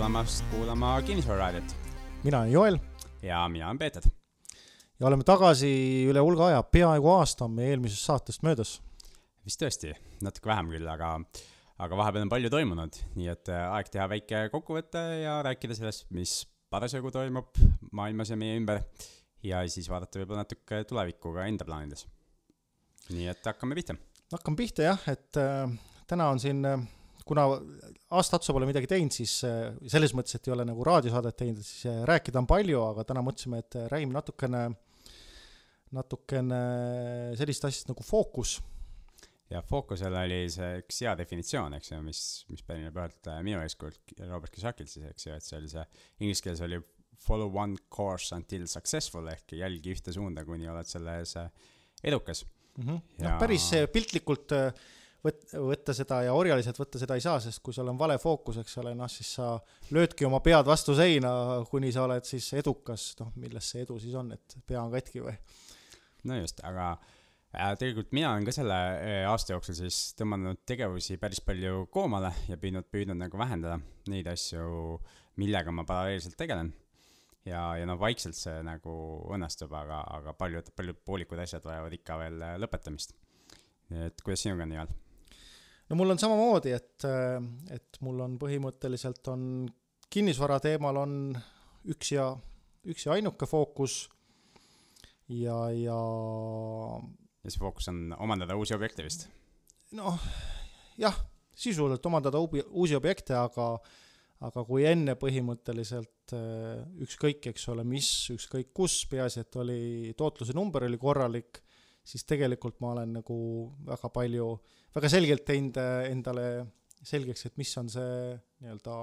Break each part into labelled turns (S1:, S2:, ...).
S1: tulemast kuulama Kinnisvararaadiot
S2: mina olen Joel
S1: ja mina olen Peeter.
S2: ja oleme tagasi üle hulga aja, peaaegu aasta on meie eelmisest saatest möödas.
S1: vist tõesti, natuke vähem küll, aga, aga vahepeal on palju toimunud, nii et äh, aeg teha väike kokkuvõte ja rääkida sellest, mis parasjagu toimub maailmas ja meie ümber. ja siis vaadata võib-olla natuke tulevikku ka enda plaanides. nii et hakkame pihta.
S2: hakkame pihta jah, et äh, täna on siin äh, kuna aasta otsa pole midagi teinud, siis äh, selles mõttes, et ei ole nagu raadiosaadet teinud, siis äh, rääkida on palju, aga täna mõtlesime, et äh, räägime natukene, natukene sellist asjast nagu fookus.
S1: ja fookusel oli see üks hea definitsioon, eks ju, mis, mis pärineb ühelt minu eeskujult Robert Kisakilt siis, eks ju, et see oli see, inglise keeles oli follow one course until successful ehk jälgi ühte suunda, kuni oled selles edukas
S2: mm. -hmm. Ja... noh, päris piltlikult äh, võt-, võtta seda ja orjaliselt võtta seda ei saa, sest kui sul on vale fookus, eks ole, noh siis sa löödki oma pead vastu seina, kuni sa oled siis edukas, noh milles see edu siis on, et pea on katki või?
S1: no just, aga äh, tegelikult mina olen ka selle äh, aasta jooksul siis tõmmanud tegevusi päris palju koomale ja püüdnud, püüdnud nagu vähendada neid asju, millega ma paralleelselt tegelen. ja, ja noh, vaikselt see nagu õnnestub, aga, aga paljud, paljud poolikud asjad vajavad ikka veel äh, lõpetamist. et kuidas sinuga on, Ivar?
S2: No mul on samamoodi, et, et mul on põhimõtteliselt on kinnisvara teemal on üks ja, üks ja ainuke fookus ja, ja.
S1: ja see fookus on omandada uusi objekte vist?
S2: noh, jah, sisuliselt omandada ubi, uusi objekte, aga, aga kui enne põhimõtteliselt ükskõik, eks ole, mis, ükskõik kus, peaasi, et oli tootluse number oli korralik, siis tegelikult ma olen nagu väga palju väga selgelt teinud äh, endale selgeks, et mis on see nii-öelda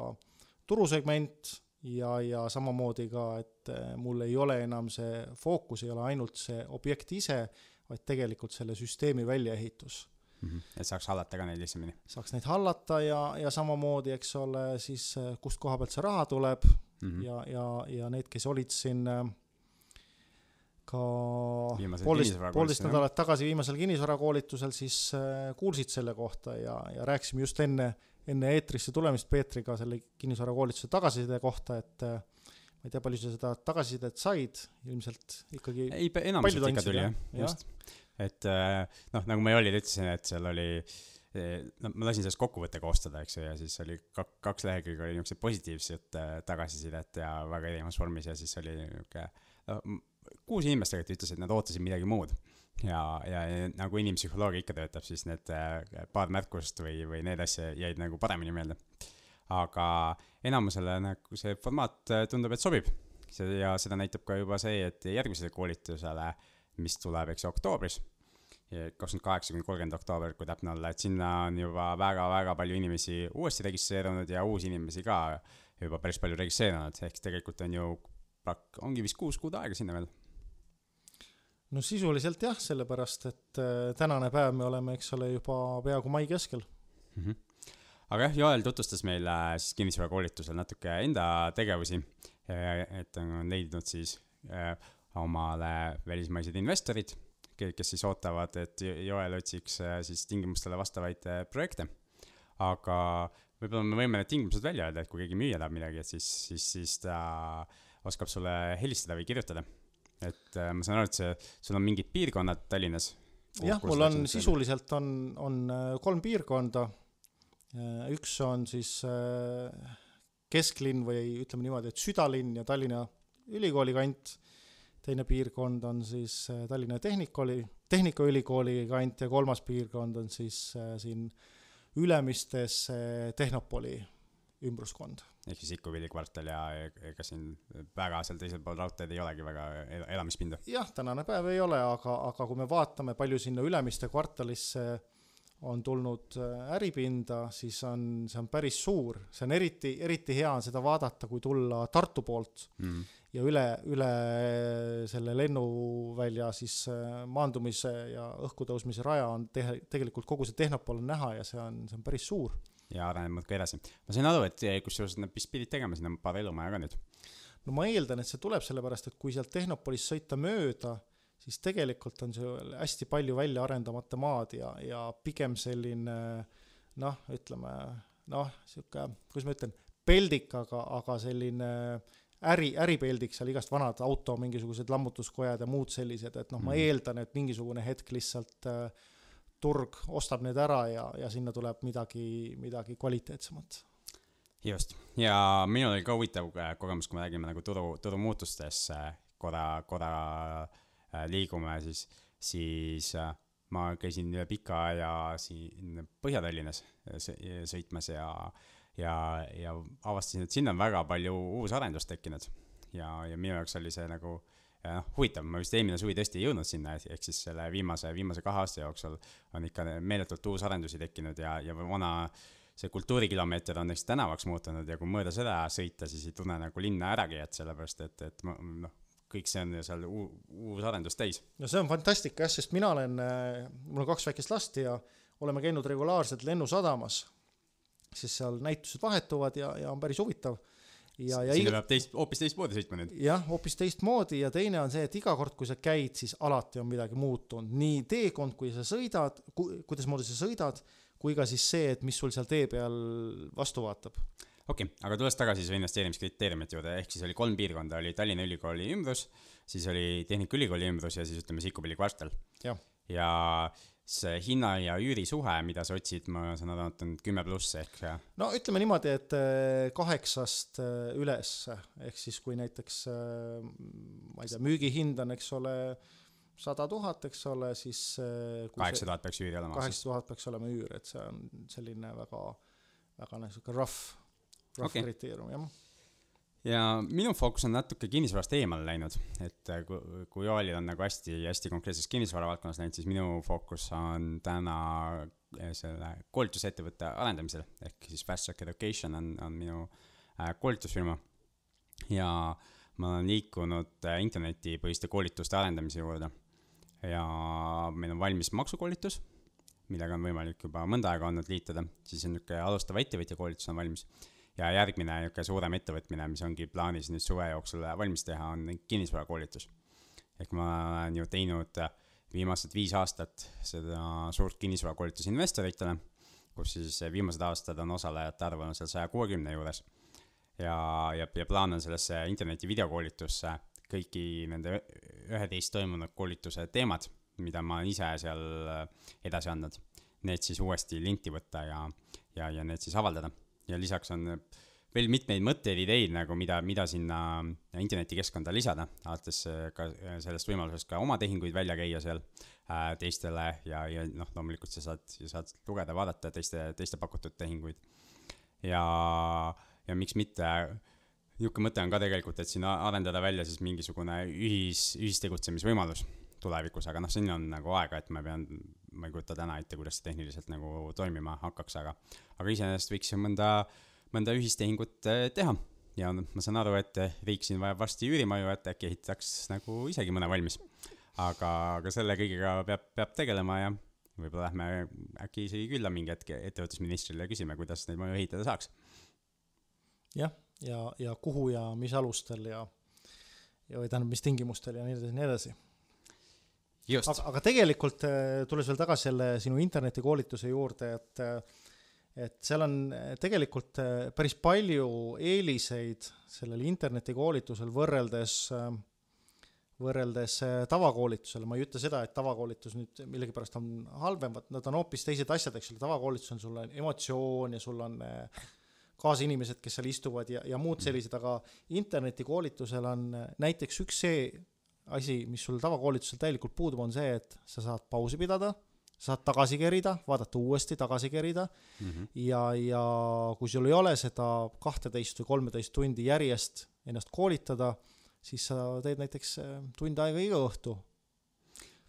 S2: turusegment ja, ja samamoodi ka, et äh, mul ei ole enam see fookus, ei ole ainult see objekt ise, vaid tegelikult selle süsteemi väljaehitus
S1: mm. -hmm. et saaks hallata ka neid lihtsamini?
S2: saaks neid hallata ja, ja samamoodi, eks ole, siis äh, kust koha pealt see raha tuleb mm -hmm. ja, ja, ja need, kes olid siin äh, ka poolteist, poolteist nädalat tagasi viimasel kinnisvarakoolitusel siis äh, kuulsid selle kohta ja, ja rääkisime just enne, enne eetrisse tulemist Peetriga selle kinnisvarakoolituse tagasiside kohta, et äh, ma ei tea, palju sa seda tagasisidet said, ilmselt ikkagi
S1: ei, enamuselt ikka tuli jah, just. et äh, noh, nagu ma Jollile ütlesin, et seal oli no ma lasin sellest kokkuvõtte koostada, eks ju, ja siis oli kak-, kaks lehekülge oli niisugust positiivset tagasisidet ja väga erinevas vormis ja siis oli niisugune no, kuus inimest tegelikult ütles, et nad ootasid midagi muud. ja, ja, ja nagu inimpsühholoogia ikka töötab, siis need äh, paar märkust või, või need asja jäid nagu paremini meelde. aga enamusele nagu see formaat äh, tundub, et sobib. ja seda näitab ka juba see, et järgmisele koolitusele, mis tuleb, eks ju, oktoobris, kakskümmend kaheksa kuni kolmkümmend oktoober, kui täpne olla, et sinna on juba väga-väga palju inimesi uuesti registreerunud ja uusi inimesi ka juba päris palju registreerunud, ehk tegelikult on ju ongi vist kuus kuud aega sinna veel.
S2: No sisuliselt jah, sellepärast et äh, tänane päev me oleme, eks ole, juba peaaegu mai keskel mm.
S1: -hmm. aga jah, Joel tutvustas meile siis kinnisvarakoolitusel natuke enda tegevusi, et on leidnud siis äh, omale välismaised investorid, kes siis ootavad, et Joel otsiks äh, siis tingimustele vastavaid projekte. aga võib-olla me võime need tingimused välja öelda, et kui keegi müüja tahab midagi, et siis, siis, siis ta äh, oskab sulle helistada või kirjutada. Et äh, ma saan aru, et see, sul on mingid piirkonnad Tallinnas.
S2: jah, mul on sisuliselt on, on äh, kolm piirkonda. Äh, üks on siis kesklinn või ütleme niimoodi, et südalinn ja Tallinna Ülikooli kant. teine piirkond on siis Tallinna Tehnikooli, Tehnikaülikooli kant ja kolmas piirkond on siis siin Ülemistes Tehnopoli ümbruskond
S1: ehk siis Ikuvili kvartal ja ega siin väga seal teisel pool raudteed ei olegi väga elamispinda?
S2: jah, tänane päev ei ole, aga, aga kui me vaatame, palju sinna Ülemiste kvartalisse on tulnud äh, äripinda, siis on, see on päris suur, see on eriti, eriti hea on seda vaadata, kui tulla Tartu poolt mm. ja üle, üle selle lennuvälja siis äh, maandumise ja õhku tõusmise raja on tehe, tegelikult kogu see Tehnopol on näha ja see on, see on päris suur
S1: ja areneb muudkui edasi. ma sain aru, et kusjuures nad vist pidid tegema sinna paar elumaja ka nüüd.
S2: no ma eeldan, et see tuleb sellepärast, et kui sealt Tehnopolist sõita mööda, siis tegelikult on seal hästi palju välja arendamata maad ja, ja pigem selline noh, ütleme noh, sihuke, kuidas ma ütlen, peldik, aga, aga selline äri, äripeldik seal, igast vanad auto mingisugused lammutuskojad ja muud sellised, et noh, ma mm. eeldan, et mingisugune hetk lihtsalt äh, turg ostab need ära ja, ja sinna tuleb midagi, midagi kvaliteetsemat
S1: just, ja minul oli ka huvitav äh, kogemus, kui me räägime nagu turu, turumuutustest äh, korra, korra äh, liigume, siis, siis ma käisin üle pika aja siin Põhja-Tallinnas sõitmas ja, ja, ja avastasin, et sinna on väga palju uusarendust tekkinud. ja, ja minu jaoks oli see nagu noh, huvitav, ma vist eelmine suvi tõesti ei jõudnud sinna, ehk siis selle viimase, viimase kahe aasta jooksul on ikka meeletult uusarendusi tekkinud ja, ja vana see kultuurikilomeeter on näiteks tänavaks muutunud ja kui mööda seda sõita, siis ei tunne nagu linna äragi, et sellepärast, et, et noh, kõik see on ju seal uus arendus täis.
S2: no see on fantastika jah, sest mina olen, äh, mul on kaks väikest last ja oleme käinud regulaarselt Lennusadamas, siis seal näitused vahetuvad ja, ja on päris huvitav
S1: ja, ja sinna peab teist, hoopis teistmoodi sõitma nüüd.
S2: jah, hoopis teistmoodi ja teine on see, et iga kord, kui sa käid, siis alati on midagi muutunud, nii teekond, kui sa sõidad ku,, kuidasmoodi sa sõidad kui ka siis see, et mis sul seal tee peal vastu vaatab.
S1: okei okay,, aga tulles tagasi su investeerimiskriteeriumite juurde, ehk siis oli kolm piirkonda, oli Tallinna Ülikooli ümbrus, siis oli Tehnikaülikooli ümbrus ja siis ütleme Sikkupilli kvartal. ja see hinna ja üüri suhe, mida sa otsid, ma saan aru, et on kümme pluss ehk.
S2: no ütleme niimoodi, et äh, kaheksast äh, üles, ehk siis kui näiteks äh, ma ei tea, müügihind on, eks ole sada tuhat, eks ole, siis
S1: kaheksa tuhat peaks üüri olema.
S2: kaheksa tuhat peaks olema üür, et see on selline väga, väga niisugune rough, rough okay. kriteerium, jah
S1: ja minu fookus on natuke kinnisvarast eemale läinud, et äh, kui, kui Joelil on nagu hästi, hästi konkreetses kinnisvara valdkonnas läinud, siis minu fookus on täna äh, selle koolitusettevõtte arendamisel, ehk siis Fast Track Education on, on minu äh, koolitusfirma. ja ma olen liikunud internetipõhiste koolituste arendamise juurde ja meil on valmis maksukoolitus, millega on võimalik juba mõnda aega olnud liituda, siis on niisugune alustava ettevõtja koolitus on valmis. Ja järgmine niisugune suurem ettevõtmine, mis ongi plaanis nüüd suve jooksul valmis teha, on kinnisvarakoolitus. ehk ma olen ju teinud viimased viis aastat seda suurt kinnisvarakoolitust investoritele, kus siis viimased aastad on osalejate arv olnud seal saja kuuekümne juures. ja, ja, ja plaan on sellesse interneti videokoolitusse kõiki nende üheteist toimunud koolituse teemad, mida ma olen ise seal äh, edasi andnud, need siis uuesti linti võtta ja, ja, ja need siis avaldada. Ja lisaks on veel mitmeid mõtteid, ideid nagu, mida, mida sinna internetikeskkonda lisada, alates äh, ka äh, sellest võimalusest ka oma tehinguid välja käia seal äh, teistele ja, ja noh, loomulikult sa saad, saad lugeda, vaadata teiste, teiste pakutud tehinguid. ja, ja miks mitte niisugune mõte on ka tegelikult, et siin arendada välja siis mingisugune ühis, ühistegutsemisvõimalus tulevikus, aga noh, siin on nagu aega, et ma pean, ma ei kujuta täna ette, kuidas see tehniliselt nagu toimima hakkaks, aga, aga iseenesest võiks ju mõnda, mõnda ühistehingut eh, teha. ja ma saan aru, et riik siin vajab varsti üürimaju, et äkki ehitaks nagu isegi mõne valmis. aga, aga selle kõigega peab, peab tegelema ja võib-olla lähme äkki isegi külla mingi hetk ettevõtlusministrile ja küsime, kuidas neid maju ehitada saaks.
S2: jah ja, ja kuhu ja mis alustel ja, ja või tähendab, mis tingimustel ja nii edasi ja nii edasi. Aga, aga tegelikult äh, tulles veel tagasi selle sinu internetikoolituse juurde, et äh, et seal on äh, tegelikult päris palju eeliseid sellel internetikoolitusel võrreldes võrreldes tavakoolitusele, ma ei ütle seda, et tavakoolitus nüüd millegipärast on halvem, vaid nad on hoopis teised asjad, eks ole, tavakoolitus on sul on emotsioon ja sul on kaasinimesed, kes seal istuvad ja, ja muud sellised, aga internetikoolitusel on näiteks üks see asi, mis sul tavakoolitusel täielikult puudub, on see, et sa saad pausi pidada, saad tagasi kerida, vaadata uuesti, tagasi kerida mm -hmm. ja, ja kui sul ei ole seda kahteteist või kolmeteist tundi järjest ennast koolitada, siis sa teed näiteks äh, tund aega iga õhtu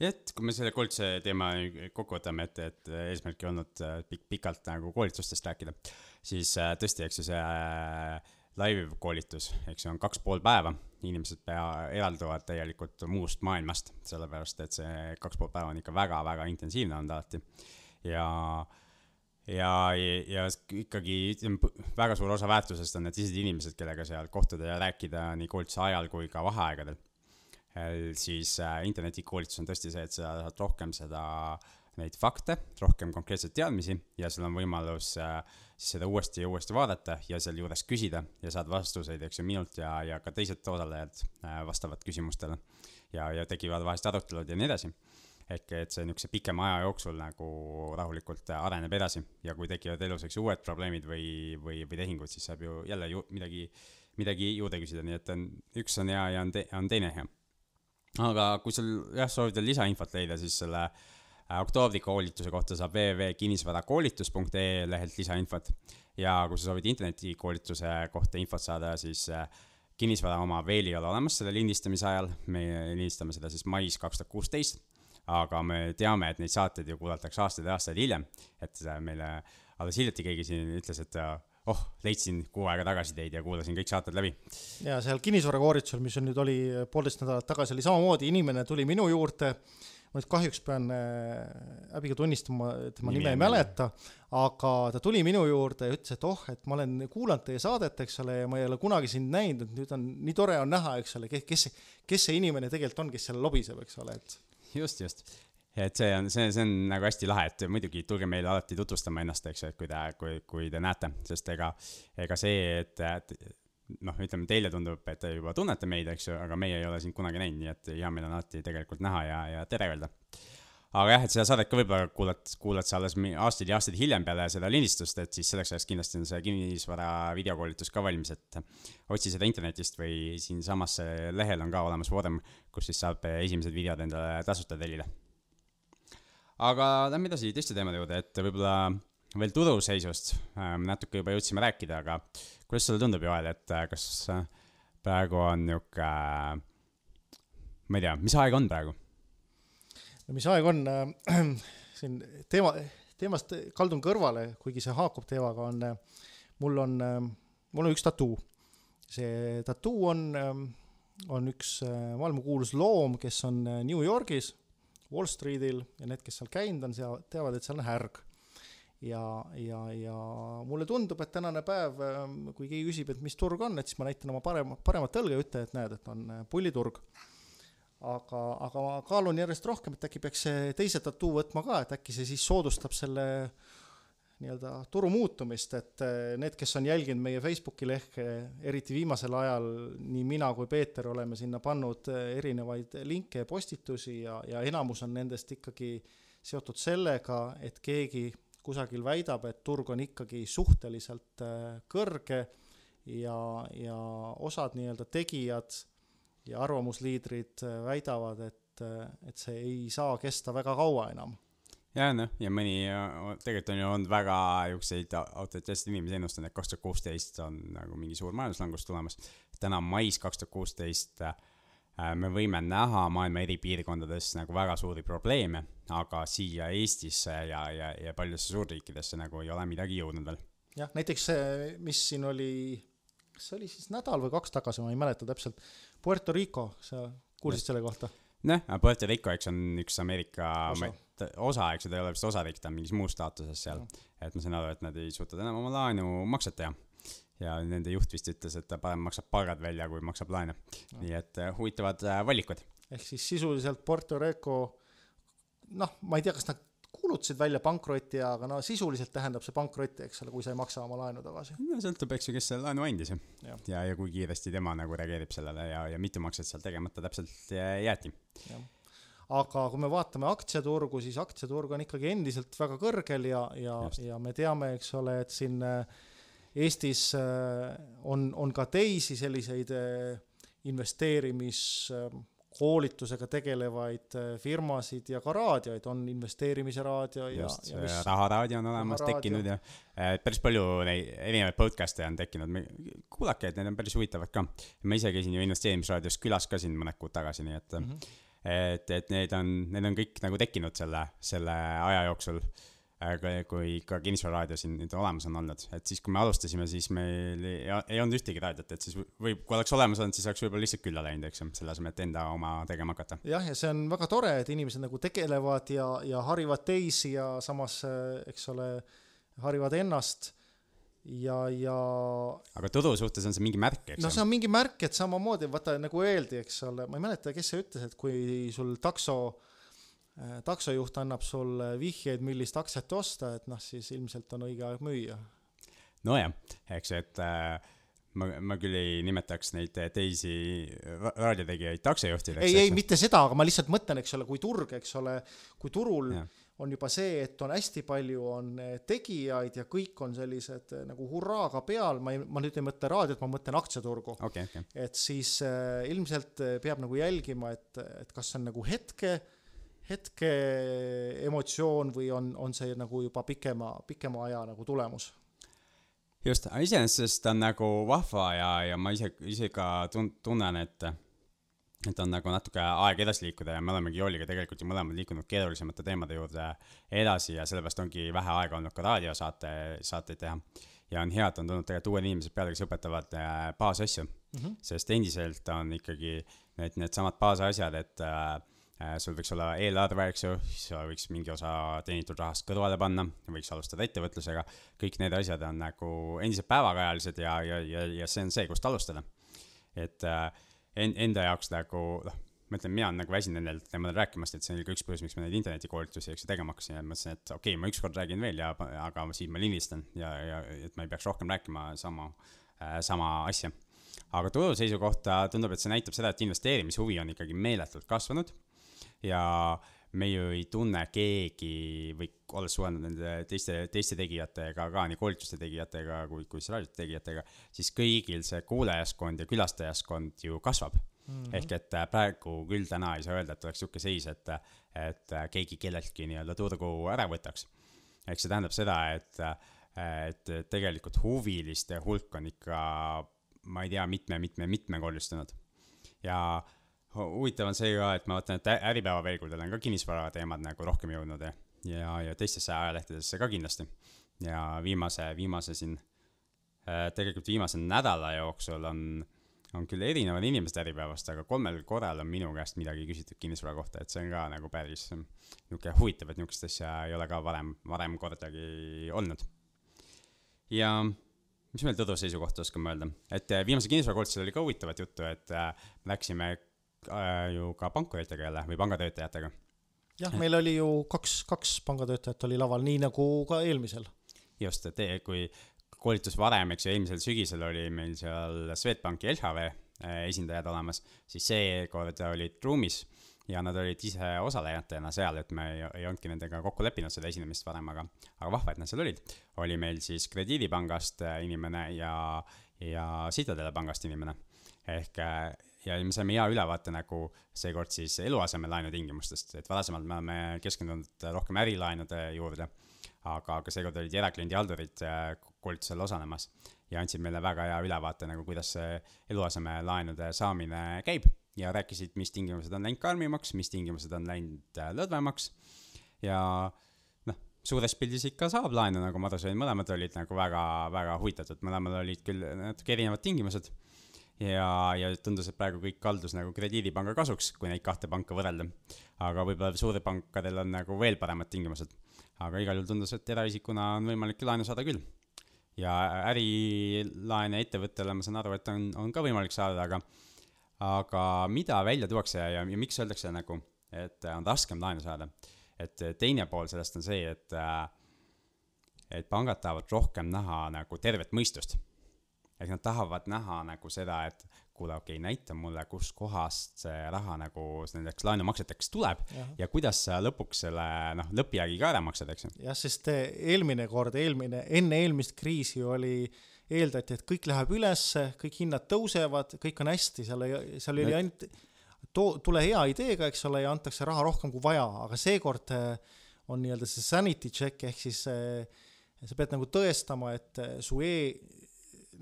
S1: jah, et kui me selle koolituse teema kokku võtame, et, et eesmärk ei olnud äh, pik-, pikalt nagu koolitustest rääkida siis äh, tõesti, eks ju see äh, live koolitus, eks ju, on kaks pool päeva, inimesed pea, eralduvad täielikult muust maailmast, sellepärast et see kaks pool päeva on ikka väga-väga intensiivne olnud alati. ja, ja, ja ikkagi ütleme, väga suur osa väärtusest on need teised inimesed, kellega seal kohtuda ja rääkida nii koolituse ajal kui ka vaheaegadel. siis äh, internetikoolitus on tõesti see, et sa saad rohkem seda neid fakte, rohkem konkreetseid teadmisi ja sul on võimalus äh, siis seda uuesti ja uuesti vaadata ja sealjuures küsida ja saad vastuseid, eks ju, minult ja, ja ka teised osalejad äh, vastavad küsimustele. ja, ja tekivad vahest arutelud ja nii edasi. ehk et see niisuguse pikema aja jooksul nagu rahulikult areneb edasi ja kui tekivad elus, eks ju, uued probleemid või, või, või tehingud, siis saab ju jälle ju midagi, midagi juurde küsida, nii et on, üks on hea ja on te-, on teine hea. aga kui sul jah, soovid veel lisainfot leida, siis selle Äh, oktoobri koolituse kohta saab www.kinnisvarakoolitus.ee lehelt lisainfot. Ja kui sa soovid internetikoolituse kohta infot saada, siis äh, kinnisvara oma veel ei ole olemas selle lindistamise ajal, me lindistame seda siis mais kaks tuhat kuusteist, aga me teame, et neid saateid ju kuulatakse aastaid ja aastaid hiljem, et äh, meile alles hiljuti keegi siin ütles, et oh, leidsin kuu aega tagasi teid ja kuulasin kõik saated läbi.
S2: ja seal kinnisvarakooritusel, mis on nüüd oli poolteist nädalat tagasi, oli samamoodi, inimene tuli minu juurde ma nüüd kahjuks pean äh, häbiga tunnistama, tema nime, nime ei mäleta, aga ta tuli minu juurde ja ütles, et oh, et ma olen kuulanud teie saadet, eks ole, ja ma ei ole kunagi sind näinud, et nüüd on, nii tore on näha, eks ole, kes, kes, see inimene tegelikult on, kes seal lobiseb, eks ole, et.
S1: just, just et see on, see, see on nagu hästi lahe, et muidugi tulge meile alati tutvustama ennast, eks ju, et kui te, kui, kui te näete, sest ega, ega see, et noh, ütleme teile tundub, et te juba tunnete meid, eks ju, aga meie ei ole sind kunagi näinud, nii et hea meel on alati tegelikult näha ja, ja tere öelda. aga jah, et seda saadet ka võib-olla kuulad, kuulad sa alles aastaid ja aastaid hiljem peale seda lindistust, et siis selleks ajaks kindlasti on see kinnisvara videokoolitus ka valmis, et otsi seda internetist või siinsamas lehel on ka olemas foorum, kus siis saab esimesed videod endale tasuta tellida. aga lähme edasi teiste teemade juurde, et võib-olla veel turuseisust ähm, natuke juba jõudsime rääkida, aga kuidas sulle tundub, Joel, et äh, kas äh, praegu on nihuke, äh, ma ei tea, mis aeg on praegu?
S2: no mis aeg on äh,, siin teema, teemast kaldun kõrvale, kuigi see haakub teemaga, on, mul on, mul on üks tattoo. see tattoo on, on üks maailmakuulus loom, kes on New Yorgis, Wall Streetil ja need, kes seal käinud on, teavad, et seal on härg ja, ja, ja mulle tundub, et tänane päev, ähm, kui keegi küsib, et mis turg on, et siis ma näitan oma parema, paremat õlga ja ütlen, et näed, et on äh, pulliturg. aga, aga ma kaalun järjest rohkem, et äkki peaks teise tattoo võtma ka, et äkki see siis soodustab selle nii-öelda turu muutumist, et äh, need, kes on jälginud meie Facebooki lehke, eriti viimasel ajal, nii mina kui Peeter oleme sinna pannud äh, erinevaid linke ja postitusi ja, ja enamus on nendest ikkagi seotud sellega, et keegi kusagil väidab, et turg on ikkagi suhteliselt äh, kõrge ja, ja osad nii-öelda tegijad ja arvamusliidrid äh, väidavad, et, äh, et see ei saa kesta väga kaua enam
S1: ja noh, ja mõni, tegelikult on ju olnud väga niisuguseid autoriteetseid inimesi ennustanud, et kaks tuhat kuusteist on nagu mingi suur majanduslangus tulemas. täna mais kaks tuhat kuusteist me võime näha maailma eri piirkondades nagu väga suuri probleeme aga siia Eestisse ja, ja, ja paljudesse suurriikidesse nagu ei ole midagi jõudnud veel.
S2: jah, näiteks see, mis siin oli, kas see oli siis nädal või kaks tagasi, ma ei mäleta täpselt, Puerto Rico, sa kuulsid selle kohta?
S1: noh, Puerto Rico, eks on üks Ameerika osa, osa, eks ju, ta ei ole vist osariik, ta on mingis muus staatuses seal. et ma saan aru, et nad ei suutnud enam oma laenu makset teha ja nende juht vist ütles, et ta parem maksab palgad välja, kui maksab laene. nii et uh, huvitavad uh, valikud.
S2: ehk siis sisuliselt Puerto Rico noh, ma ei tea, kas nad kuulutasid välja pankroti, aga no sisuliselt tähendab see pankrotti, eks ole, kui sa ei maksa oma laenu tagasi.
S1: no sõltub, eks ju, kes selle laenu andis ja, ja, ja kui kiiresti tema nagu reageerib sellele ja, ja mitu makset seal tegemata täpselt jäeti.
S2: aga kui me vaatame aktsiaturgu, siis aktsiaturg on ikkagi endiselt väga kõrgel ja, ja, ja me teame, eks ole, et siin äh, Eestis äh, on, on ka teisi selliseid äh, investeerimis koolitusega tegelevaid äh, firmasid ja ka raadioid, on investeerimise raadio ja,
S1: just, raharaadio on olemas raharaadio. tekkinud ja äh, päris palju neid erinevaid podcast'e on tekkinud, kuulake, et need on päris huvitavad ka. ma ise käisin ju investeerimisraadios külas ka siin mõned kuud tagasi, nii et mm, -hmm. et, et need on, need on kõik nagu tekkinud selle, selle aja jooksul kui ikka kinnisvararaadio siin nüüd olemas on olnud, et siis, kui me alustasime, siis meil ei, ei olnud ühtegi raadiot, et siis või kui oleks olemas olnud, siis oleks võib-olla lihtsalt külla läinud, eks ju, selle asemel, et enda oma tegema hakata.
S2: jah, ja see on väga tore, et inimesed nagu tegelevad ja, ja harivad teisi ja samas, eks ole, harivad ennast ja, ja.
S1: aga turu suhtes on see mingi märk, eks
S2: no see on mingi märk, et samamoodi vaata nagu öeldi, eks ole, ma ei mäleta, kes see ütles, et kui sul takso taksojuht annab sulle vihjeid, millist aktsiat osta, et noh, siis ilmselt on õige aeg müüa.
S1: nojah, eks, et äh, ma, ma küll ei nimetaks neid teisi raadiotegijaid taksojuhtideks.
S2: ei, ei, mitte seda, aga ma lihtsalt mõtlen, eks ole, kui turg, eks ole, kui turul ja. on juba see, et on hästi palju, on tegijaid ja kõik on sellised nagu hurraaga peal, ma ei, ma nüüd ei mõtle raadiot, ma mõtlen aktsiaturgu
S1: okay,. Okay.
S2: et siis äh, ilmselt peab nagu jälgima, et, et kas on nagu hetke, hetke emotsioon või on, on see nagu juba pikema, pikema aja nagu tulemus
S1: just, iseenesest on nagu vahva ja, ja ma ise, ise ka tun-, tunnen, et et on nagu natuke aeg edasi liikuda ja me olemegi Jooliga tegelikult ju mõlemad liikunud keerulisemate teemade juurde edasi ja sellepärast ongi vähe aega olnud ka raadiosaate, saateid teha. ja on hea, et on tulnud tegelikult uued inimesed peale, kes õpetavad äh, baasasju mm, -hmm. sest endiselt on ikkagi need, needsamad baasasjad, et äh, Äh, sul võiks olla eelarve, eks ju, siis võiks mingi osa teenitud rahast kõrvale panna, võiks alustada ettevõtlusega, kõik need asjad on nagu endiselt päevakajalised ja, ja, ja, ja see on see, kust alustada. et äh, en-, enda jaoks nagu noh, ma ütlen, mina olen nagu väsinud nendelt teemadel rääkimast, et see oli ka üks põhjus, miks ma neid internetikoolitusi, eks ju, tegema hakkasin ja mõtlesin, et okei okay,, ma ükskord räägin veel ja, aga siis ma lindistan ja, ja et ma ei peaks rohkem rääkima sama äh,, sama asja. aga turu seisukohta tundub, et see näitab seda, et investeerimishuvi on ikkagi meeletult kasvanud ja me ju ei tunne keegi või olles suhelnud nende teiste, teiste tegijatega ka, nii koolituste tegijatega kui, kui siis raadiote tegijatega, siis kõigil see kuulajaskond ja külastajaskond ju kasvab mm. -hmm. ehk et äh, praegu küll täna ei saa öelda, et oleks sihuke seis, et, et äh, keegi kelleltki nii-öelda turgu ära võtaks. ehk see tähendab seda, et, et tegelikult huviliste hulk on ikka, ma ei tea, mitme, mitme, mitmekordistunud ja huvitav on see ka, et ma vaatan, et Äripäeva veergudel on ka kinnisvara teemad nagu rohkem jõudnud ja, ja, ja teistesse ajalehtedesse ka kindlasti. ja viimase, viimase siin äh,, tegelikult viimase nädala jooksul on, on küll erinevad inimesed Äripäevast, aga kolmel korral on minu käest midagi küsitud kinnisvara kohta, et see on ka nagu päris niisugune huvitav, et niisugust asja ei ole ka varem, varem kordagi olnud. ja mis veel Tõdu seisukohta oskame öelda, et äh, viimase kinnisvarakoolitusel oli ka huvitavat juttu, et äh, läksime ju ka pankuritega jälle või pangatöötajatega.
S2: jah, meil oli ju kaks, kaks pangatöötajat oli laval, nii nagu ka eelmisel.
S1: just, et kui koolitus varem, eks ju, eelmisel sügisel oli meil seal Swedbanki LHV äh, esindajad olemas, siis seekord olid ruumis ja nad olid ise osalejatena seal, et me ei, ei olnudki nendega kokku leppinud seda esinemist varem, aga, aga vahva, et nad seal olid. oli meil siis Krediidipangast äh, inimene ja, ja Citadele pangast inimene. ehk äh, ja me saime hea ülevaate nagu seekord siis eluasemelaenu tingimustest, et varasemalt me oleme keskendunud rohkem ärilaenude juurde, aga, aga seekord olid erakliendi haldurid äh, koolitusel osalemas ja andsid meile väga hea ülevaate nagu, kuidas see eluasemelaenude saamine käib ja rääkisid, mis tingimused on läinud karmimaks, mis tingimused on läinud äh, lõdvemaks. Ja noh, suures pildis ikka saab laenu, nagu ma aru sain, mõlemad olid nagu väga, väga huvitatud, mõlemal olid küll natuke erinevad tingimused ja, ja tundus, et praegu kõik kaldus nagu krediidipanga kasuks, kui neid kahte panka võrrelda. aga võib-olla suurpankadel on nagu veel paremad tingimused. aga igal juhul tundus, et eraisikuna on võimalik laenu saada küll. ja ärilaene ettevõttele, ma saan aru, et on, on ka võimalik saada, aga aga mida välja tuuakse ja, ja miks öeldakse nagu, et on raskem laenu saada? et teine pool sellest on see, et et pangad tahavad rohkem näha nagu tervet mõistust ehk nad tahavad näha nagu seda, et kuule, okei okay,, näita mulle, kuskohast see raha nagu nendeks laenumakseteks tuleb ja, ja kuidas sa lõpuks selle noh, lõppjäägi ka ära maksad, eks ju.
S2: jah, sest eh, eelmine kord, eelmine, enne eelmist kriisi oli, eeldati, et kõik läheb ülesse, kõik hinnad tõusevad, kõik on hästi, seal ei, seal oli ainult too, tule hea ideega, eks ole, ja antakse raha rohkem kui vaja, aga seekord eh, on nii-öelda see sanity check ehk siis eh, sa pead nagu tõestama, et su e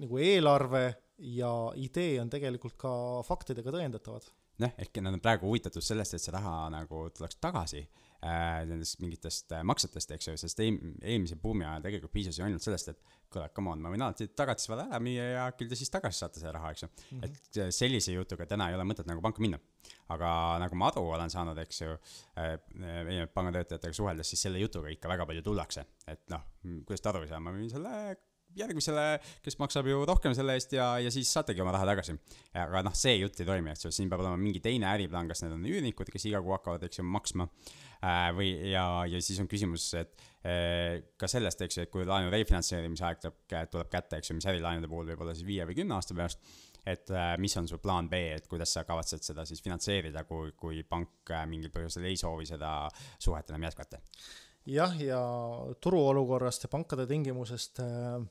S2: nagu eelarve ja idee on tegelikult ka faktidega tõendatavad.
S1: noh, ehk nad on praegu huvitatud sellest, et see raha nagu tuleks tagasi äh, nendest mingitest äh, maksetest, eks ju, sest eim-, eelmise buumi ajal tegelikult piisas ju ainult sellest, et kuule, come on, ma võin alati tagatisvara ära müüa ja küll te siis tagasi saate selle raha, eks ju mm. -hmm. et äh, sellise jutuga täna ei ole mõtet nagu panka minna. aga nagu ma aru olen saanud, eks ju äh,, meie pangatöötajatega suheldes, siis selle jutuga ikka väga palju tullakse, et noh, kuidas te aru ei saa, ma müün selle järgmisele, kes maksab ju rohkem selle eest ja, ja siis saategi oma raha tagasi. aga noh, see jutt ei toimi, eks ju, siin peab olema mingi teine äriplaan, kas need on üürnikud, kes iga kuu hakkavad, eks ju, maksma äh, või, ja, ja siis on küsimus, et äh, ka sellest, eks ju, et kui laenu refinantseerimise aeg tuleb, tuleb kätte, eks ju, mis ärilaenude puhul võib olla siis viie või kümne aasta pärast et äh, mis on su plaan B, et kuidas sa kavatsed seda siis finantseerida, kui, kui pank äh, mingil põhjusel ei soovi seda suhet enam jätkata?
S2: jah, ja turuolukorrast ja pankade tingimusest äh,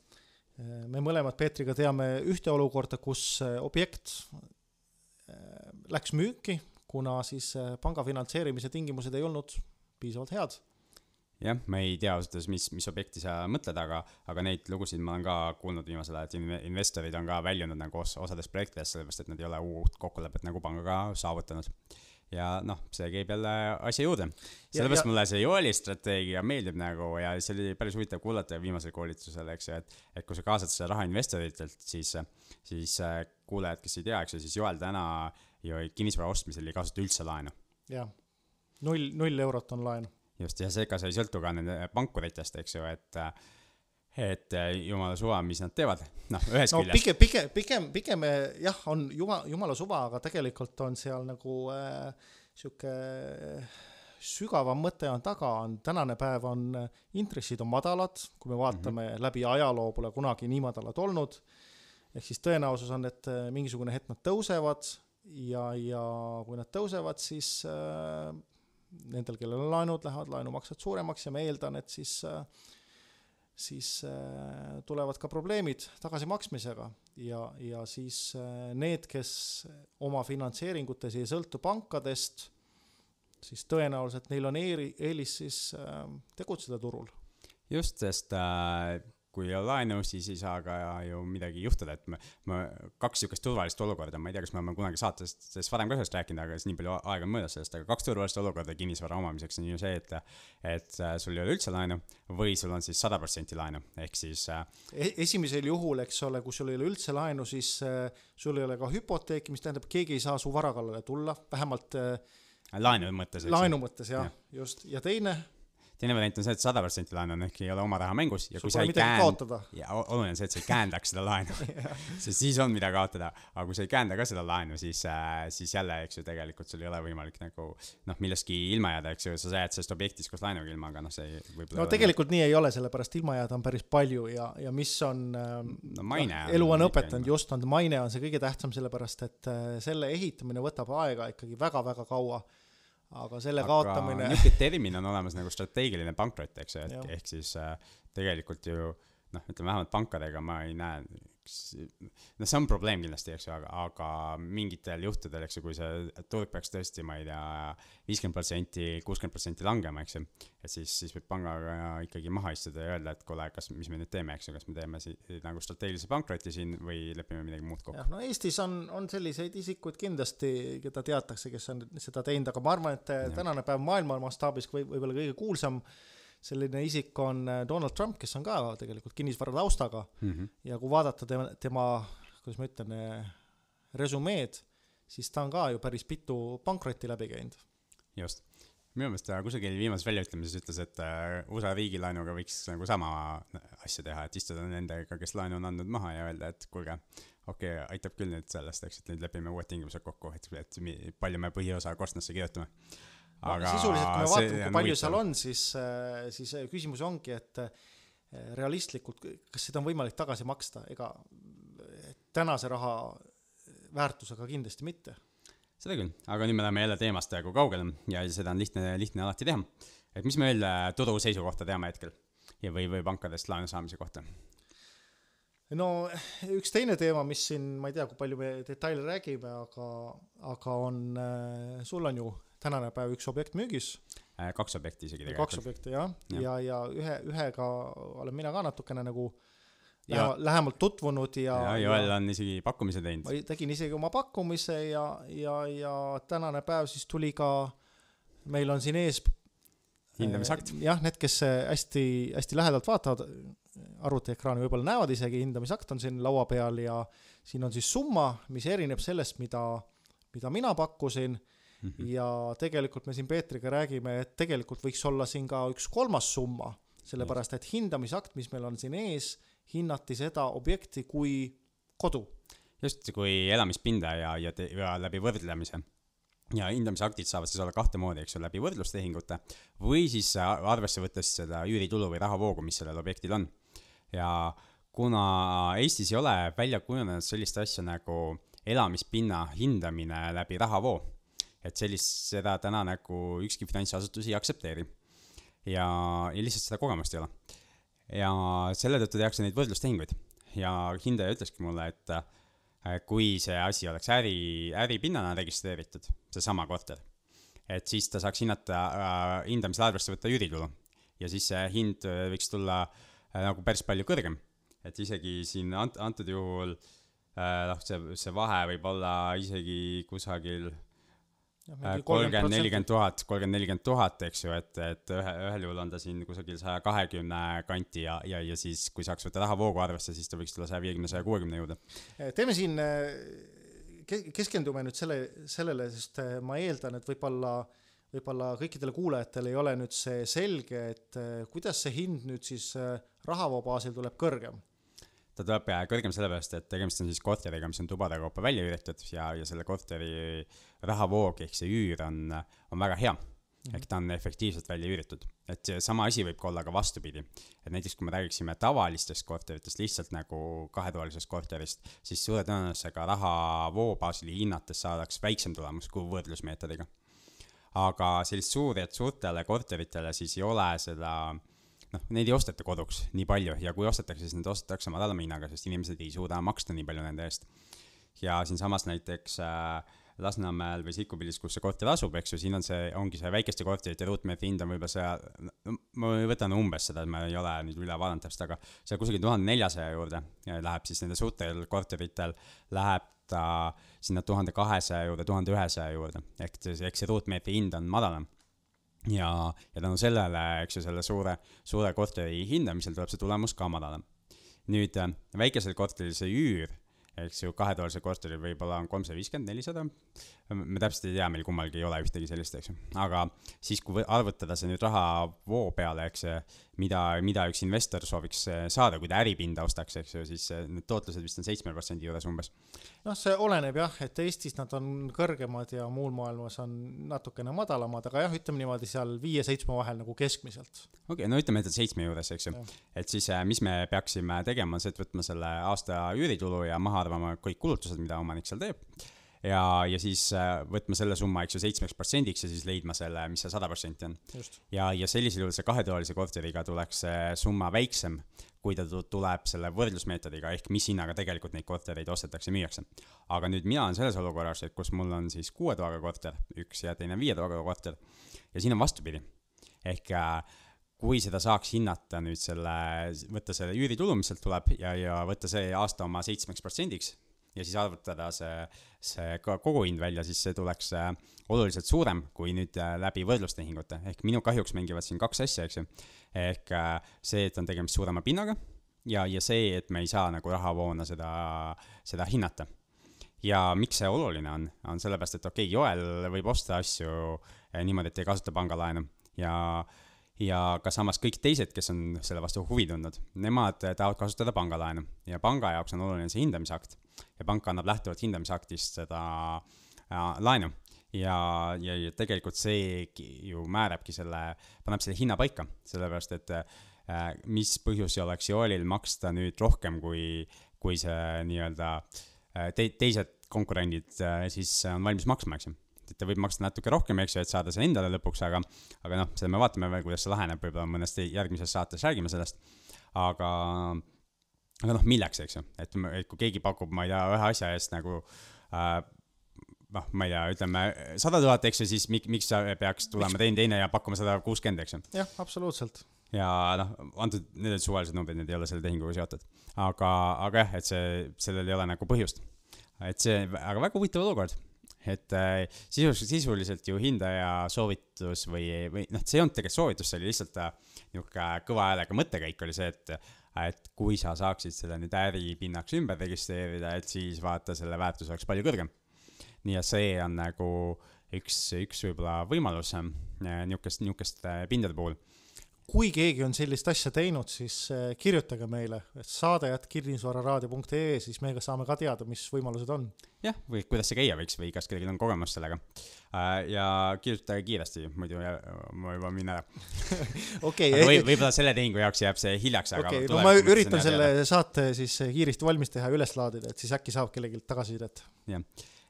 S2: me mõlemad Peetriga teame ühte olukorda, kus objekt läks müüki, kuna siis panga finantseerimise tingimused ei olnud piisavalt head
S1: jah, ma ei tea ausalt öeldes, mis, mis objekti sa mõtled, aga, aga neid lugusid ma olen ka kuulnud viimasel ajal, et investorid on ka väljunud nagu os-, osadest projektidest, sellepärast et nad ei ole uut kokkulepet nagu pangaga saavutanud. Ja noh, see käib jälle asja juurde. sellepärast mulle see Joeli strateegia meeldib nagu ja see oli päris huvitav kuulata viimasel koolitusel, eks ju, et, et kui sa kaasad seda raha investoritelt, siis, siis äh, kuulajad, kes ei tea, eks ju, siis Joel täna ju kinnisvara ostmisel ei kasuta üldse laenu.
S2: jah, null, null eurot on laen
S1: just, ja seega see ei sõltu ka nende pankuritest, eks ju, et et jumala suva, mis nad teevad, noh, ühest
S2: no,
S1: küljest.
S2: pigem, pigem, pigem, pigem jah, on jumala, jumala suva, aga tegelikult on seal nagu äh, sihuke sügavam mõte on taga, on tänane päev on, intressid on madalad, kui me vaatame mm -hmm. läbi ajaloo, pole kunagi nii madalad olnud. ehk siis tõenäosus on, et mingisugune hetk nad tõusevad ja, ja kui nad tõusevad, siis äh, nendel, kellel on laenud, lähevad laenumaksed suuremaks ja ma eeldan, et siis siis äh, tulevad ka probleemid tagasimaksmisega ja, ja siis äh, need, kes oma finantseeringutes ei sõltu pankadest, siis tõenäoliselt neil on eeri, eelis siis äh, tegutseda turul.
S1: just, sest äh, kui ei ole laenu, siis ei saa ka ju midagi juhtuda, et me, me kaks niisugust turvalist olukorda, ma ei tea, kas me oleme kunagi saates sellest varem ka sellest rääkinud, aga siis nii palju aega on möödas sellest, aga kaks turvalist olukorda kinnisvara omamiseks on ju see, et et äh, sul ei ole üldse laenu või sul on siis sada protsenti laenu, ehk siis äh,
S2: e esimesel juhul, eks ole, kui sul ei ole üldse laenu, siis äh, sul ei ole ka hüpoteeki, mis tähendab, keegi ei saa su vara kallale tulla, vähemalt äh,
S1: laenu mõttes.
S2: laenu mõttes jah ja., just, ja teine
S1: teine variant on see, et sada protsenti laenu on ehk ei ole oma raha mängus ja
S2: Sul
S1: kui sa ei
S2: käända,
S1: ja oluline on see, et sa ei käendaks seda laenu. Sest siis on mida kaotada, aga kui sa ei käenda ka seda laenu, siis äh,, siis jälle, eks ju, tegelikult sul ei ole võimalik nagu noh, millestki ilma jääda, eks ju, sa jääd sellest objektist koos laenuga ilma, aga noh, see
S2: võib-olla no tegelikult nii ei ole, sellepärast ilma jääda on päris palju ja, ja mis on äh,
S1: no, maine
S2: on elu on õpetanud, just on maine on see kõige tähtsam, sellepärast et äh, selle ehitamine võtab aega ikkagi väga-väga kaua aga selle aga kaotamine.
S1: niisugune termin on olemas nagu strateegiline pankrot, eks ju, et ehk siis äh, tegelikult ju noh, ütleme vähemalt pankadega ma ei näe noh, see on probleem kindlasti, eks ju, aga, aga mingitel juhtudel, eks ju, kui see turg peaks tõesti, ma ei tea, viiskümmend protsenti, kuuskümmend protsenti langema, eks ju, et siis, siis võib pangaga ikkagi maha istuda ja öelda, et kuule, kas, mis me nüüd teeme, eks ju, kas me teeme si-, nagu strateegilise pankroti siin või lepime midagi muud kokku.
S2: jah, no Eestis on, on selliseid isikuid kindlasti, keda teatakse, kes on seda teinud, aga ma arvan, et ja. tänane päev maailma mastaabis või võib-olla kõige kuulsam selline isik on äh, Donald Trump, kes on ka tegelikult kinnisvara taustaga mm -hmm. ja kui vaadata tema, tema, kuidas ma ütlen, äh, resümeed, siis ta on ka ju päris mitu pankrotti läbi käinud.
S1: just, minu meelest ta kusagil viimases väljaütlemises ütles, et äh, USA riigilaenuga võiks nagu sama asja teha, et istuda nendega, kes laenu on andnud maha ja öelda, et kuulge, okei okay,, aitab küll nüüd sellest, eks, et nüüd lepime uued tingimused kokku, et, et palju me põhiosa korstnasse kirjutame
S2: aga sisuliselt, kui me vaatame, kui palju seal on, siis, äh, siis äh, küsimus ongi, et äh, realistlikult, kas seda on võimalik tagasi maksta, ega tänase raha väärtusega kindlasti mitte.
S1: seda küll, aga nüüd me läheme jälle teemast praegu kaugele ja seda on lihtne, lihtne alati teha. et mis me veel turu seisukohta teame hetkel ja, või, või pankadest laenu saamise kohta?
S2: no üks teine teema, mis siin, ma ei tea, kui palju me detaile räägime, aga, aga on, sul on ju tänane päev üks objekt müügis.
S1: Äh, kaks objekti isegi tegelikult.
S2: kaks objekti jah ja., ja, ja ühe, ühega olen mina ka natukene nagu lähema, lähemalt tutvunud ja.
S1: ja Joel on isegi pakkumise teinud.
S2: ma tegin isegi oma pakkumise ja, ja, ja tänane päev siis tuli ka, meil on siin ees.
S1: hindamisakt.
S2: Äh, jah, need, kes hästi, hästi lähedalt vaatavad arvutiekraani, võib-olla näevad isegi, hindamisakt on siin laua peal ja siin on siis summa, mis erineb sellest, mida, mida mina pakkusin. Ja tegelikult me siin Peetriga räägime, et tegelikult võiks olla siin ka üks kolmas summa, sellepärast et hindamisakt, mis meil on siin ees, hinnati seda objekti kui kodu.
S1: just, kui elamispinda ja, ja, ja läbi võrdlemise ja hindamisaktid saavad siis olla kahte moodi, eks ju, läbi võrdlustehingute või siis arvesse võttes seda üüritulu või rahavoogu, mis sellel objektil on. ja kuna Eestis ei ole välja kujunenud sellist asja nagu elamispinna hindamine läbi rahavoo, et sellist, seda täna nagu ükski finantsasutus ei aktsepteeri. ja, ja lihtsalt seda kogemust ei ole. ja selle tõttu tehakse neid võrdlustehinguid ja hindaja ütleski mulle, et äh, kui see asi oleks äri, äripinnana registreeritud, seesama korter, et siis ta saaks hinnata äh,, hindamisel arvesse võtta üüritulu ja siis see hind äh, võiks tulla äh, nagu päris palju kõrgem. et isegi siin ant-, antud juhul äh, Äh, noh, see, see vahe võib olla isegi kusagil äh, kolmkümmend, nelikümmend tuhat, kolmkümmend, nelikümmend tuhat, eks ju, et, et ühe, ühel juhul on ta siin kusagil saja kahekümne kanti ja, ja, ja siis, kui saaks võtta rahavoogu arvesse, siis ta võiks tulla saja viiekümne, saja kuuekümne juurde.
S2: Äh, teeme siin, keskendume nüüd selle, sellele, sest ma eeldan, et võib-olla võib-olla kõikidele kuulajatele ei ole nüüd see selge, et kuidas see hind nüüd siis rahavoo baasil tuleb kõrgem
S1: ta tuleb kõrgem sellepärast, et tegemist on siis korteriga, mis on tubade kaupa välja üüritud ja, ja selle korteri rahavoog ehk see üür on, on väga hea mm. -hmm. ehk ta on efektiivselt välja üüritud. et sama asi võib ka olla ka vastupidi. et näiteks kui me räägiksime tavalistest korteritest, lihtsalt nagu kahetoalisest korterist, siis suure tõenäosusega rahavoo baasil hinnates saadaks väiksem tulemus kui võrdlusmeetodiga. aga sellist suuri, suurtele korteritele siis ei ole seda äh, noh, neid ei osteta koduks nii palju ja kui ostetakse, siis need ostetakse madalama hinnaga, sest inimesed ei suuda maksta nii palju nende eest. ja siinsamas näiteks äh, Lasnamäel või Sikkupildis, kus see korter asub, eks ju, siin on see, ongi see väikeste korterite ruutmeetri hind on võib-olla see, ma võtan umbes seda, ma ei ole nüüd üle vaadanud täpselt, aga seal kusagil tuhande neljasaja juurde läheb siis nende suurtel korteritel, läheb ta sinna tuhande kahesaja juurde, tuhande ühesaja juurde, ehk eks see ruutmeetri hind on madalam ja, ja tänu sellele, eks ju, selle suure, suure korteri hindamisel tuleb see tulemus ka madalam. nüüd väikesel korteril see üür eks ju, kahetoalisel korteril võib-olla on kolmsada viiskümmend, nelisada. Me täpselt ei tea, meil kummalgi ei ole ühtegi sellist, eks ju, aga siis, kui arvutada see nüüd rahavoo peale, eks, mida, mida üks investor sooviks eh, saada, kui ta äripinda ostaks, eks ju, siis eh, need tootlused vist on seitsme protsendi juures umbes.
S2: noh, see oleneb jah, et Eestis nad on kõrgemad ja muul maailmas on natukene madalamad, aga jah, ütleme niimoodi seal viie-seitsme vahel nagu keskmiselt.
S1: okei okay,, no ütleme, et seitsme juures, eks ju. et siis, eh, mis me peaksime tegema, on see, et võtma selle aasta üüritulu ja maha arvama kõik kulutused, mida omanik seal teeb. Ja, ja siis äh, võtma selle summa, eks ju, seitsmeks protsendiks ja siis leidma selle, mis see sada protsenti on. ja, ja sellisel juhul see kahetoalise korteriga tuleks see summa väiksem, kui ta tuleb selle võrdlusmeetodiga, ehk mis hinnaga tegelikult neid kortereid ostetakse, müüakse. aga nüüd mina olen selles olukorras, et kus mul on siis kuue toaga korter, üks ja teine viie toaga korter ja siin on vastupidi. ehk äh, kui seda saaks hinnata nüüd selle, võtta selle üüritulu, mis sealt tuleb ja, ja võtta see aasta oma seitsmeks protsendiks ja siis arvutada see, see ka koguhind välja, siis see tuleks äh, oluliselt suurem kui nüüd äh, läbi võrdlustehingute, ehk minu kahjuks mängivad siin kaks asja, eks ju. ehk äh, see, et on tegemist suurema pinnaga ja, ja see, et me ei saa nagu rahavoona seda, seda hinnata. ja miks see oluline on, on sellepärast, et okei okay,, Joel võib osta asju niimoodi, et ei kasuta pangalaenu ja äh, ja ka samas kõik teised, kes on selle vastu huvi tundnud, nemad tahavad kasutada pangalaenu. Ja panga jaoks on oluline see hindamisakt. Ja pank annab lähtuvalt hindamisaktist seda äh, laenu. Ja, ja, ja tegelikult see ju määrabki selle, paneb selle hinna paika, sellepärast et äh, mis põhjusi oleks Joelil maksta nüüd rohkem, kui, kui see nii-öelda äh, te, teised konkurendid äh, siis on valmis maksma, eks ju ta võib maksta natuke rohkem, eks ju, et saada see endale lõpuks, aga, aga noh, seda me vaatame veel, kuidas see laheneb, võib-olla mõnes järgmises saates räägime sellest. aga, aga noh, milleks, eks ju, et, et kui keegi pakub, ma ei tea, ühe asja eest nagu äh, noh, ma ei tea, ütleme sada tuhat, eks ju, siis mik-, miks sa peaks tulema teine, teine ja pakkuma sada kuuskümmend, eks ju.
S2: jah, absoluutselt.
S1: ja noh, antud, need on suvalised numbrid, need ei ole selle tehinguga seotud. aga, aga jah, et see, sellel ei ole nagu põhjust. et see, aga väga huvitav olukord et äh, sisuliselt, sisuliselt ju hindaja soovitus või, või noh, see ei olnud tegelikult soovitus, see oli lihtsalt äh, niisugune kõva häälega mõttekäik oli see, et et kui sa saaksid selle nüüd äripinnaks ümber registreerida, et siis vaata, selle väärtus oleks palju kõrgem. nii et see on nagu üks, üks võib-olla võimalus äh, niisugust, niisuguste pindade puhul.
S2: Kui keegi on sellist asja teinud, siis äh, kirjutage meile, jätt kinnisvararaadio.ee, siis me saame ka teada, mis võimalused on.
S1: jah, või kuidas see käia võiks või kas kellelgi on kogemust sellega. Äh, ja kirjutage kiiresti, muidu ma juba minna ära.
S2: okei.
S1: või võib-olla selle tehingu jaoks jääb see hiljaks,
S2: aga okei, no ma üritan selle saate siis kiiresti valmis teha ja üles laadida, et siis äkki saab kellelgi tagasisidet.
S1: jah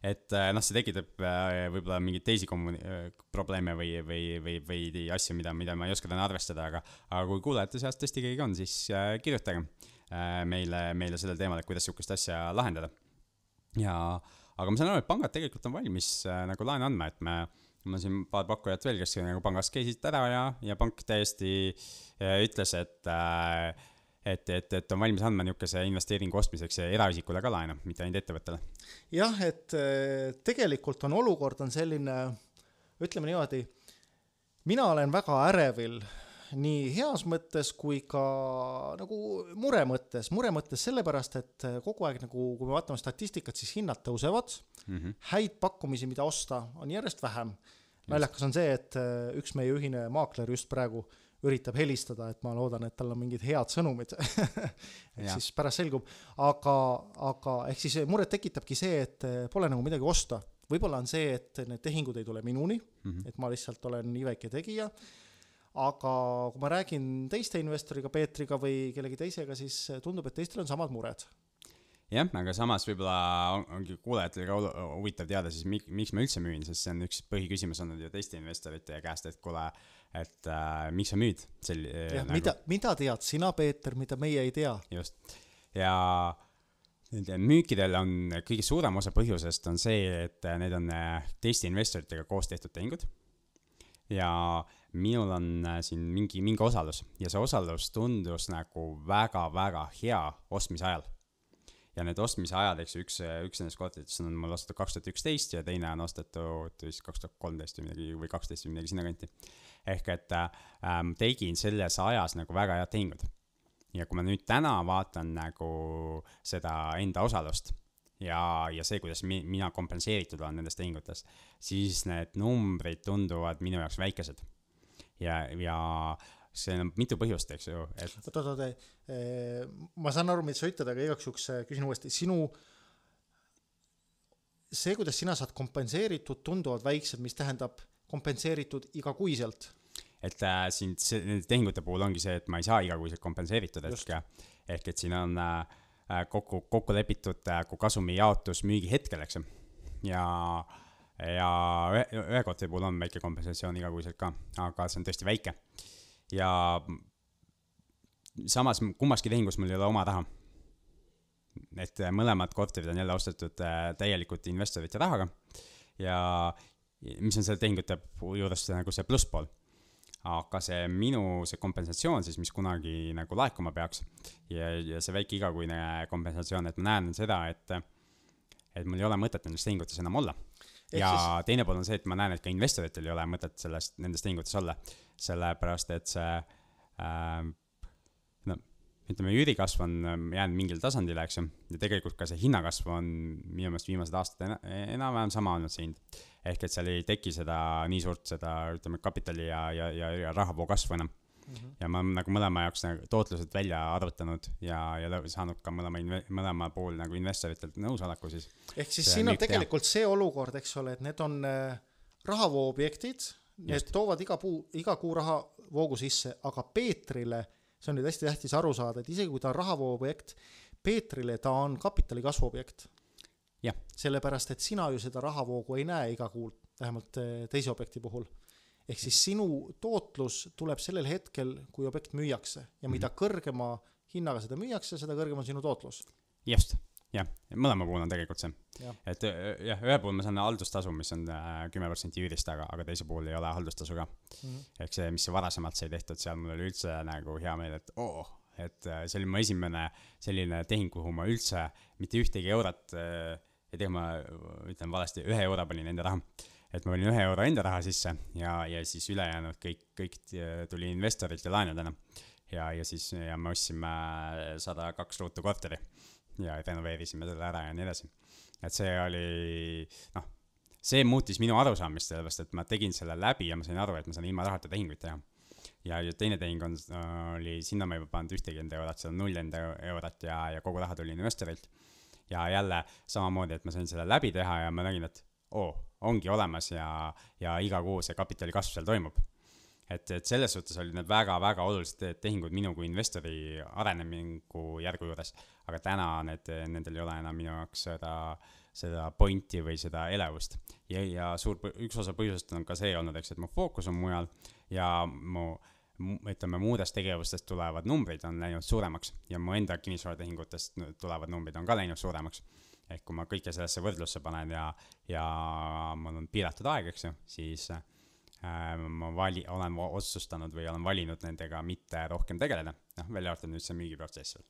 S1: et äh, noh, see tekitab äh, võib-olla mingeid teisi kommuni-, äh, probleeme või, või, või, või asju, mida, mida ma ei oska täna arvestada, aga, aga kui kuulajate seas tõesti keegi on, siis kirjutage meile, meile sellel teemal, et kuidas sihukest asja lahendada. ja, aga ma saan aru, et pangad tegelikult on valmis nagu laenu andma, et me mul on siin paar pakkujat veel, kes nagu pangast käisid ära ja, ja pank täiesti ütles, et äh, et, et, et on valmis andma niisuguse investeeringu ostmiseks eraisikule ka laenu, mitte ainult ettevõttele.
S2: jah, et eh, tegelikult on olukord on selline, ütleme niimoodi, mina olen väga ärevil nii heas mõttes kui ka nagu mure mõttes, mure mõttes sellepärast, et kogu aeg nagu, kui me vaatame statistikat, siis hinnad tõusevad mm, -hmm. häid pakkumisi, mida osta, on järjest vähem. naljakas on see, et eh, üks meie ühine maakler just praegu äh, üritab helistada, et ma loodan, et tal on mingid head sõnumid. Ehk siis pärast selgub, aga, aga ehk siis muret tekitabki see, et pole nagu midagi osta. võib-olla on see, et need tehingud ei tule minuni mm, -hmm. et ma lihtsalt olen nii väike tegija, aga kui ma räägin teiste investoriga, Peetriga või kellegi teisega, siis tundub, et teistel on samad mured.
S1: Jah, aga samas võib-olla on, ongi kuulajatel ka huvitav teada siis, miks ma üldse müün, sest see on üks põhiküsimus olnud ju teiste investorite käest, et kuule, et äh, miks sa müüd sel-.
S2: jah nagu..., mida, mida tead sina, Peeter, mida meie ei tea?
S1: just, ja nende müükidel on kõige suurem osa põhjusest on see, et need on äh, teiste investoritega koos tehtud tehingud. ja minul on äh, siin mingi, mingi osalus ja see osalus tundus nagu väga-väga hea ostmise ajal ja need ostmise ajad, eks ju, üks, üks nendest korteritest on mul ostetud kaks tuhat üksteist ja teine on ostetud vist kaks tuhat kolmteist või midagi või kaksteist või midagi sinnakanti ehk et ähm, tegin selles ajas nagu väga head tehingud. ja kui ma nüüd täna vaatan nagu seda enda osalust ja, ja see, kuidas mi, mina kompenseeritud olen nendes tehingutes, siis need numbrid tunduvad minu jaoks väikesed. ja, ja see on mitu põhjust, eks ju, et.
S2: oot, oot, oot, ma saan aru, mida sa ütled, aga igaks juhuks äh, küsin uuesti, sinu see, kuidas sina saad kompenseeritud, tunduvad väiksed, mis tähendab kompenseeritud igakuiselt.
S1: et äh, siin nende tehingute puhul ongi see, et ma ei saa igakuiselt kompenseeritud, ehk, ehk et siin on äh, äh kokku, kokku lepitud äh, kasumi jaotus müügihetkel, eks ju. ja, ja ühe, ühe korteri puhul on väike kompensatsioon igakuiselt ka, aga see on tõesti väike. ja samas kummaski tehingus mul ei ole oma raha et mõlemad korterid on jälle ostetud äh, täielikult investorite rahaga ja, mis on selle tehingute juures nagu see plusspool. aga see minu, see kompensatsioon siis, mis kunagi nagu laekuma peaks ja, ja see väike igakuine kompensatsioon, et ma näen seda, et, et mul ei ole mõtet nendes tehingutes enam olla. ja siis... teine pool on see, et ma näen, et ka investoritel ei ole mõtet sellest, nendes tehingutes olla, sellepärast et see äh, no ütleme, üürikasv on ähm, jäänud mingile tasandile, eks ju, ja tegelikult ka see hinnakasv on minu meelest viimased aastad enam-vähem sama olnud see hind ehk et seal ei teki seda nii suurt seda, ütleme, kapitali ja, ja, ja, ja rahavoo kasvu enam mm. -hmm. ja ma olen nagu mõlema jaoks nagu tootlused välja arvutanud ja, ja saanud ka mõlema, mõlema puhul nagu investoritelt nõusoleku siis.
S2: ehk siis siin on tegelikult teha. see olukord, eks ole, et need on äh, rahavoo objektid, need toovad iga puu, iga kuu rahavoogu sisse, aga Peetrile, see on nüüd hästi tähtis aru saada, et isegi kui ta on rahavoo objekt, Peetrile ta on kapitali kasvu objekt sellepärast, et sina ju seda rahavoogu ei näe iga kuu, vähemalt eh, teise objekti puhul. ehk siis sinu tootlus tuleb sellel hetkel, kui objekt müüakse ja mida mm -hmm. kõrgema hinnaga seda müüakse, seda kõrgem on sinu tootlus.
S1: just, jah, mõlema puhul on tegelikult see. et jah, ühe puhul ma saan haldustasu, mis on äh, kümme protsenti üürist, aga, aga teise puhul ei ole haldustasu ka mm. -hmm. ehk see, mis varasemalt sai tehtud, seal mul oli üldse nagu hea meel, et oo oh,, et see oli mu esimene selline tehing, kuhu ma üldse mitte ühtegi eurot äh, ei tea, ma ütlen valesti, ühe euro panin enda raha. et ma panin ühe euro enda raha sisse ja, ja siis ülejäänud kõik, kõik tuli investorilt ja laenudena. ja, ja siis, ja me ostsime sada kaks ruutu korteri ja renoveerisime selle ära ja nii edasi. et see oli, noh, see muutis minu arusaamist sellest, et ma tegin selle läbi ja ma sain aru, et ma saan ilma rahata tehinguid teha ja, ja teine tehing on, oli, sinna ma ei pannud ühtegi enda eurot, seal on null enda eurot ja, ja kogu raha tuli investorilt. Ja jälle samamoodi, et ma sain selle läbi teha ja ma nägin, et oo, ongi olemas ja, ja iga kuu see kapitali kasv seal toimub. et, et selles suhtes olid need väga-väga olulised tehingud minu kui investori arenemingu järgu juures, aga täna need, nendel ei ole enam minu jaoks seda, seda pointi või seda elevust. ja, ja suur, üks osa põhjusest on ka see olnud, eks, et mu fookus on mujal ja mu ütleme, muudest tegevustest tulevad numbrid on läinud suuremaks ja mu enda kinnisvaratehingutest tulevad numbrid on ka läinud suuremaks. ehk kui ma kõike sellesse võrdlusse panen ja, ja mul on piiratud aeg, eks ju, siis äh, ma vali-, olen otsustanud või olen valinud nendega mitte rohkem tegeleda, noh, välja arvatud nüüd see müügiprotsess veel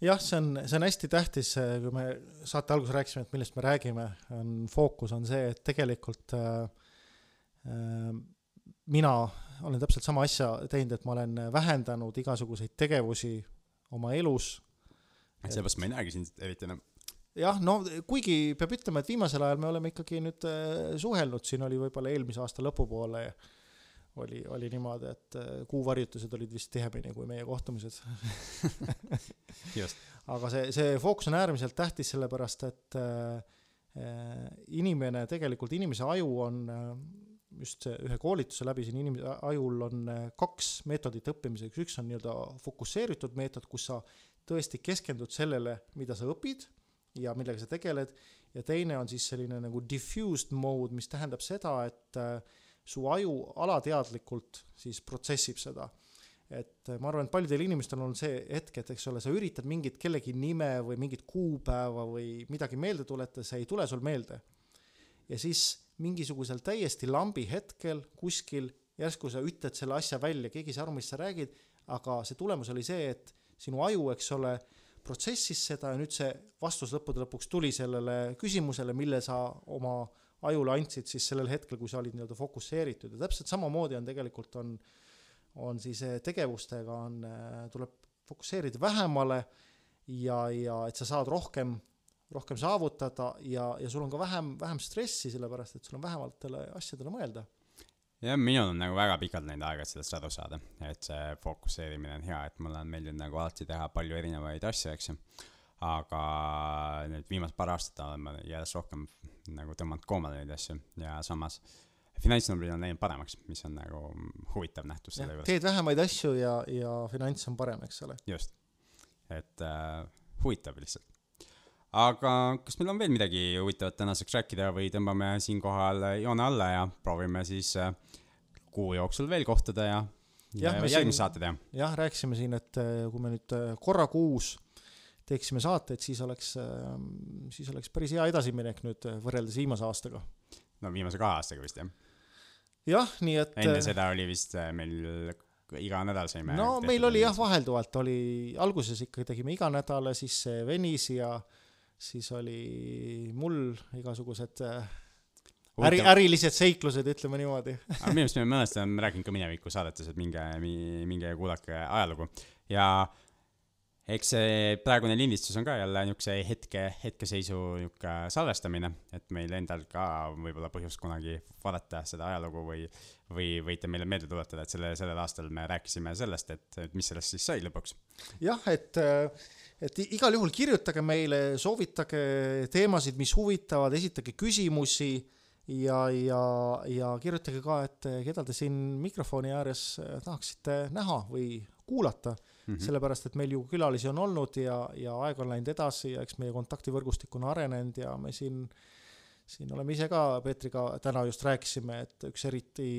S2: jah, see on, see on hästi tähtis, kui me saate alguses rääkisime, et millest me räägime, on fookus on see, et tegelikult äh, äh, mina olen täpselt sama asja teinud, et ma olen vähendanud igasuguseid tegevusi oma elus.
S1: et sellepärast ma ei näegi sind eriti enam.
S2: jah, no kuigi peab ütlema, et viimasel ajal me oleme ikkagi nüüd äh, suhelnud, siin oli võib-olla eelmise aasta lõpupoole oli, oli niimoodi, et äh, kuuvarjutused olid vist tihemini kui meie kohtumised aga see, see fookus on äärmiselt tähtis, sellepärast et äh, äh inimene, tegelikult inimese aju on äh, just ühe koolituse läbi siin inimese ajul on äh, kaks meetodit õppimiseks, üks on nii-öelda fokusseeritud meetod, kus sa tõesti keskendud sellele, mida sa õpid ja millega sa tegeled, ja teine on siis selline nagu diffused mode, mis tähendab seda, et äh, su aju alateadlikult siis protsessib seda. et äh, ma arvan, et paljudel inimestel on see hetk, et eks ole, sa üritad mingit kellegi nime või mingit kuupäeva või midagi meelde tuletada, see ei tule sul meelde. ja siis mingisugusel täiesti lambi hetkel kuskil järsku sa ütled selle asja välja, keegi ei saa aru, mis sa räägid, aga see tulemus oli see, et sinu aju, eks ole, protsessis seda ja nüüd see vastus lõppude lõpuks tuli sellele küsimusele, mille sa oma ajule andsid siis sellel hetkel, kui sa olid nii-öelda fokusseeritud. Ja täpselt samamoodi on tegelikult on, on siis eh, tegevustega on, eh, tuleb fokusseerida vähemale ja, ja et sa saad rohkem rohkem saavutada ja, ja sul on ka vähem, vähem stressi, sellepärast et sul on vähematele asjadele mõelda.
S1: jah, minul on nagu väga pikalt läinud aega, et sellest aru saada, et see fokusseerimine on hea, et mulle on meeldinud nagu alati teha palju erinevaid asju, eks ju. aga nüüd viimased paar aastat olen ma järjest rohkem nagu tõmmanud koomale neid asju ja samas finantsnumbrid on läinud paremaks, mis on nagu huvitav nähtus
S2: selle juures. teed vähemaid asju ja, ja finants on parem, eks ole.
S1: just, et äh, huvitav lihtsalt aga kas meil on veel midagi huvitavat tänaseks rääkida või tõmbame siinkohal joone alla ja proovime siis äh, kuu jooksul veel kohtuda ja, ja, järgmise saate teha.
S2: jah, rääkisime siin, et äh, kui me nüüd äh, korra kuus teeksime saateid, siis oleks, siis oleks päris hea edasiminek nüüd võrreldes viimase aastaga.
S1: no viimase kahe aastaga vist jah?
S2: jah, nii et
S1: enne seda oli vist meil iga nädal saime
S2: no meil oli jah, vahelduvalt oli, alguses ikka tegime iga nädal siis see venis ja siis oli mul igasugused äh, äri, ärilised seiklused, ütleme niimoodi.
S1: Aga minu arust me mõnest oleme rääkinud ka mineviku saadetes, et minge, minge kuulake ajalugu. Ja eks see praegune lindistus on ka jälle niisuguse hetke, hetkeseisu niisugune salvestamine, et meil endal ka võib-olla põhjust kunagi vaadata seda ajalugu või, või võite meile meelde tuletada, et selle, sellel aastal me rääkisime sellest, et mis sellest siis sai lõpuks.
S2: jah, et äh, et igal juhul kirjutage meile, soovitage teemasid, mis huvitavad, esitage küsimusi ja, ja, ja kirjutage ka, et keda te siin mikrofoni ääres tahaksite näha või kuulata mm, -hmm. sellepärast et meil ju külalisi on olnud ja, ja aeg on läinud edasi ja eks meie kontaktivõrgustik on arenenud ja me siin, siin oleme ise ka Peetriga täna just rääkisime, et üks eriti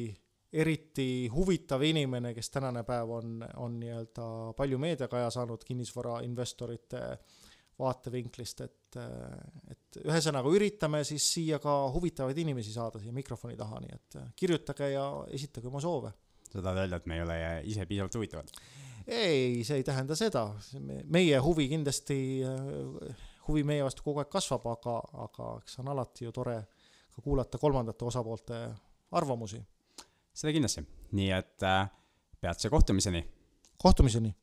S2: eriti huvitav inimene, kes tänane päev on, on nii-öelda palju meediakaja saanud kinnisvarainvestorite vaatevinklist, et, et ühesõnaga üritame siis siia ka huvitavaid inimesi saada siia mikrofoni taha, nii et kirjutage ja esitage oma soove.
S1: sa tahad öelda, et me ei ole ise piisavalt huvitavad?
S2: ei, see ei tähenda seda, meie huvi kindlasti, huvi meie vastu kogu aeg kasvab, aga, aga eks on alati ju tore ka kuulata kolmandate osapoolte arvamusi
S1: seda kindlasti, nii et äh, peatse kohtumiseni.
S2: kohtumiseni